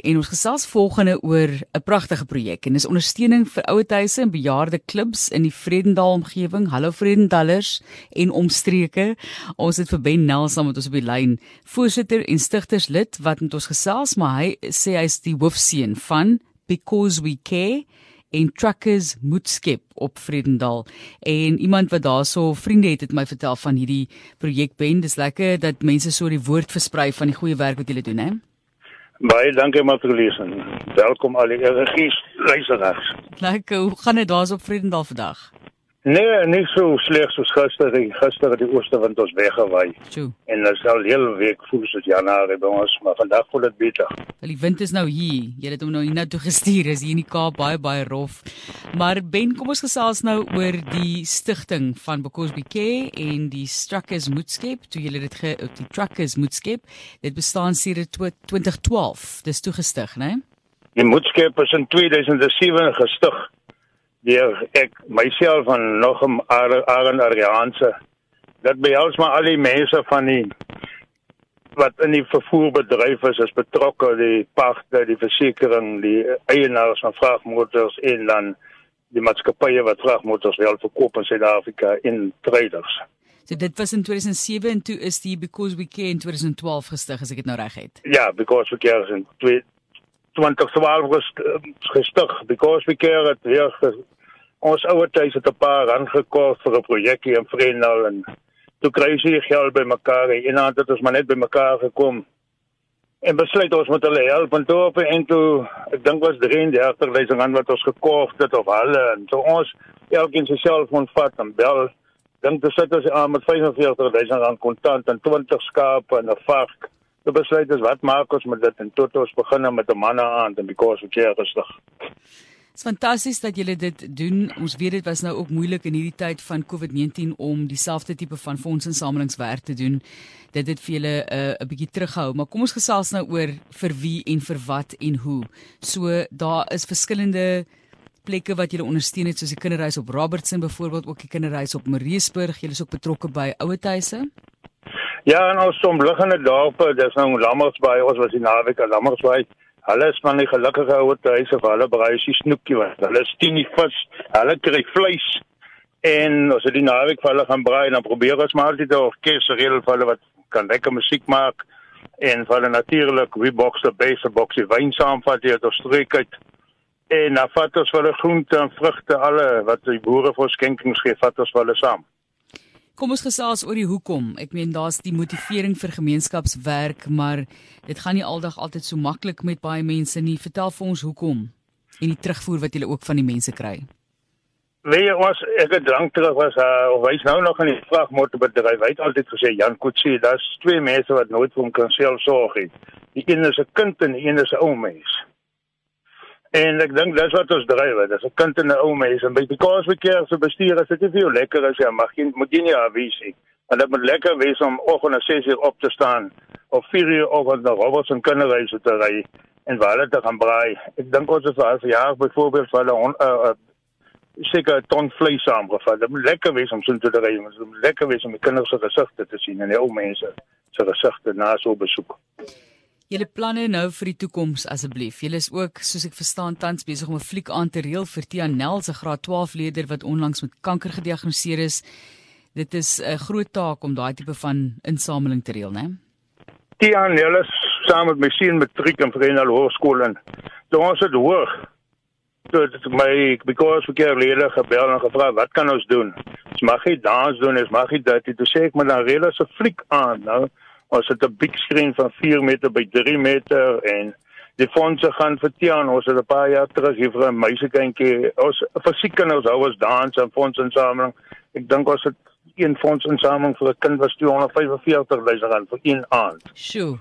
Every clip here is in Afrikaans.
En ons gesels volgende oor 'n pragtige projek en dis ondersteuning vir ouetehuise en bejaarde klubs in die Vredendal omgewing. Hallo Vredendallers en omstreke. Ons het vir Ben Nel saam met ons op die lyn, voorsitter en stigterslid wat met ons gesels, maar hy sê hy's die hoofseun van Because We Care en truckers moet skep op Vredendal en iemand wat daarso vriende het het my vertel van hierdie projek Ben dis lekker dat mense so die woord versprei van die goeie werk wat julle doen hè Baie dankie Matrielies en welkom al die regies luisteraars. Lekker, hoe gaan dit daar op Vredendal vandag? Nee, nie so sleg soos gister. Gister het die ooste wind ons weggewaai. Tjoe. En dit sal heel week voel soos Januarie by ons, maar vandag voel dit beter. Wel die wind is nou hier. Jy het hom nou hiernatoe gestuur. Is hier in die Kaap baie baie rof. Maar Ben, kom ons gesels nou oor die stigting van Bokosby Care en die Truckers Moedskep. Toe julle dit ge die Truckers Moedskep. Dit bestaan sedert 2012. Dis toegestig, né? Nee? Die Moedskep is in 2007 gestig deur ek myself van nog 'n Aaron Arianse dat behels maar al die mense van die wat in die vervoerbedryf is is betrokke die pagte die versekerings die eienaars van vragmotors en dan die maatskappye wat vragmotors wel verkoop in Suid-Afrika in traders. So dit was in 2007 en toe is die Because We Care in 2012 gestig as ek dit nou reg het. Ja, Because We Care is in 2012 gestig. Because we care het weer ons ouer tuis het 'n paar rand gekos vir 'n projekkie in Vredendal en toe kry sy geld by mekaar en dan het ons maar net by mekaar gekom en besluit ons moet hulle help en toe op en toe ek dink was 33000 rand wat ons gekoop het of hulle en toe ons elkeen sy selfoon vat en bel. Dink dit sit ons aan met 45000 rand kontant en 20 skape en 'n vark Toe besluit ons wat maak ons met dit en tot ons begin met 'n manne aan en because of care rustig. Dit is fantasties dat julle dit doen. Ons weet dit was nou ook moeilik in hierdie tyd van COVID-19 om dieselfde tipe van fondsinsamelingswerk te doen. Dit het vir julle 'n uh, bietjie terughou, maar kom ons gesels nou oor vir wie en vir wat en hoe. So daar is verskillende plekke wat julle ondersteun het soos die kinderhuis op Robertson byvoorbeeld, ook die kinderhuis op Mariesburg. Julle is ook betrokke by ouetehuise. Ja, en ons omliggende dorpe, dis nou Lammersbaai, ons was in naweek aan Lammersbaai. Hulle is van die gelukkige ouer huise waar hulle braai sy snoekie wat. Hulle stien nie vis, hulle kry vleis. En as hulle die naweek vir hulle gaan braai, dan probeer ons maar altyd 'n orkes reël vir hulle wat kan lekker musiek maak en vir hulle natuurlik we box the base box die wyn saamvat hier tot streek uit. En dan vat ons vir hulle groente en vrugte alle wat die boere vir skenkings gee, vat ons vir hulle saam. Kom ons gesels oor die hoekom. Ek meen daar's die motivering vir gemeenskapswerk, maar dit gaan nie aldag altyd so maklik met baie mense nie. Vertel vir ons hoekom en die terugvoer wat jy ook van die mense kry. Nee, ons ek het drank terug was uh wys nou nog in die vragmotorbedryf. Hy het altyd gesê Jan Kutsie, daar's twee mense wat nooit vir hom kan self sorg nie. Die een is 'n kind en die een is 'n ou mens. En ek dink dis wat ons dryf, dis 'n kind en 'n ou mens en by die kosverkeer se bestuur as dit nie vir jou lekker is ja, mag jy moet jy nie afwys nie. Want dit moet lekker wees om oggend om 6 uur op te staan of 4 uur oggend na robots en kinderreise te ry en waar hulle te gaan braai. Ek dink ons het vir jaar byvoorbeeld vir hulle 'n uh, uh, seker ton vleis saamgevat. Dit moet lekker wees om so te ry, dit moet lekker wees om die kinders se gesigte te sien en die ou mense se gesigte na so besoek. Julle planne nou vir die toekoms asseblief. Julle is ook, soos ek verstaan, tans besig om 'n fliek aan te reël vir Tia Nel se graad 12 leerder wat onlangs met kanker gediagnoseer is. Dit is 'n groot taak om daai tipe van insameling te reël, né? Tia Nel is saam met my seun matriek in Verenigde Hoërskool en toe ons het hoor dit my because leerder gebel en gevra wat kan ons doen? Ons mag nie dans doen, ons mag nie dit. Toe sê ek maar dan reël ons 'n fliek aan, nou ons het 'n big screen van 4 meter by 3 meter en die fondse gaan vir Tiaan. Ons het 'n paar jaar terug hier vir 'n meisiekindjie ons fisiek kinders hou ons dans en fondsinsameling. Ek dink ons het een fondsinsameling vir 'n kind was 245 000 rand vir een aand. Sjoe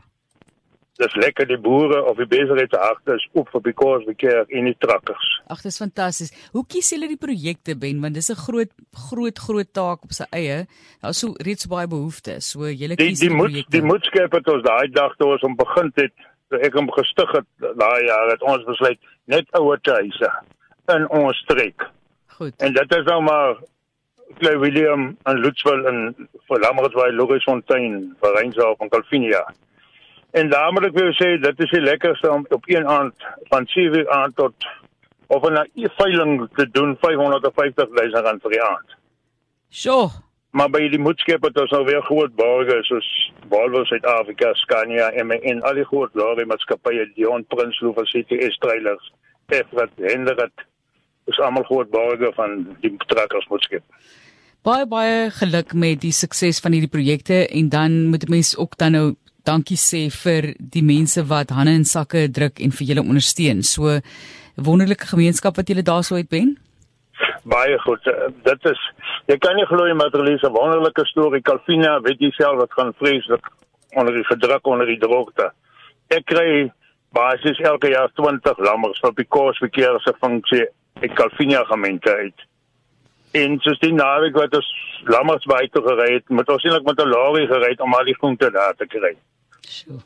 dis lekker die boere of die besigheidsharte is oop vir because we care in die trakkers. Ag dis fantasties. Hoe kies julle die projekte Ben want dis 'n groot groot groot taak op sy eie. Daar's so reeds baie behoeftes. So julle kies die, die, die projekte. Die moedskep het ons daai dag toe ons om begin het ek hom gestig het daai jaar het ons besluit net ouer huise in ons streek. Goed. En dit is nou maar Klei Willem en Lutswil en Logisfontein, vir Reinsdorp en Calvinia En daarom wil ek sê dit is die lekkerste om op een aand van 7 aand tot of 'n veiling te doen 550 000 rand vir die aand. Sjoe. Maar by die moedskep het ons nou weer groot borgers soos Volvo Suid-Afrika, Scania en en al die groot lorry maatskappye, Dion Prinsloo van CTS Trailers, Efrat, Hendrik, is almal groot borgers van die trekkers moedskep. Baie baie geluk met die sukses van hierdie projekte en dan moet mense ook dan nou dankie sê vir die mense wat hande in sakke druk en vir julle ondersteun. So wonderlike gemeenskap wat julle daarso uit ben. Baie goed. Eh, dit is jy kan nie glo jy materiaal 'n wonderlike storie. Calvina, weet jy self wat gaan vreeslik onder die gedruk onder die droogte. Ek kry basies elke jaar 20 lammers vir die koersverkeer se funksie ek Calvina gemeente uit. En soos die naweek wat ons lammers buite gery het, moet ons eintlik met 'n lorry gery om al die groente daar te kry. Sjoe.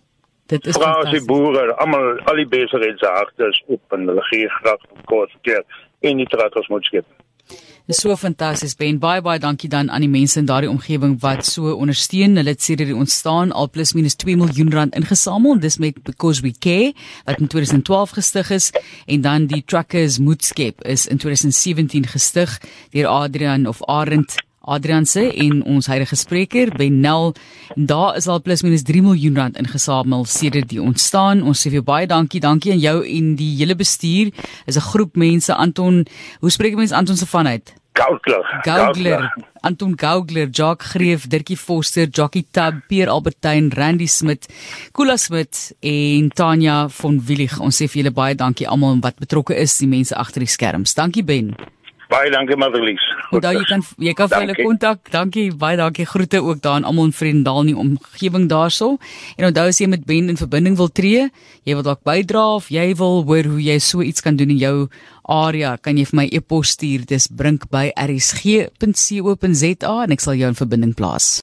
Dit is Vrouwen, die boere, almal al die besigheidsagters op en hulle gee graag kort keer en die traktors moet skep. Dis so fantasties Ben. Baie baie dankie dan aan die mense in daardie omgewing wat so ondersteun. Hulle het sê dat die ontstaan al plus minus 2 miljoen rand ingesamel. Dis met because we care wat in 2012 gestig is en dan die Truckers Moedskep is in 2017 gestig deur Adrian of Arend Adrian se en ons huidige spreker Benel daar is al plus minus 3 miljoen rand ingesamel sedert die ontstaan. Ons sê vir jou baie dankie. Dankie aan jou en die hele bestuur. Is 'n groep mense Anton, hoe spreek mense Anton se vanuit? Gaugler. Gaugler. Anton Gaugler, Jock Greef, Dirkie Foster, Jockey Tab, Pierre Albertyn, Randy Smit, Kula Smit en Tanya von Willig. Ons sê vir julle baie dankie almal wat betrokke is, die mense agter die skerms. Dankie Ben. Baie dankie Madelies. Onthou jy kan jy kan vir hulle kontak. Dankie, baie dankie. Groete ook daar aan almal in Vredendal nie omgewing daarso. En onthou as jy met Ben in verbinding wil tree, jy wil dalk bydra of jy wil hoor hoe jy so iets kan doen in jou area, kan jy vir my e-pos stuur. Dis brink by rsg.co.za en ek sal jou in verbinding plaas.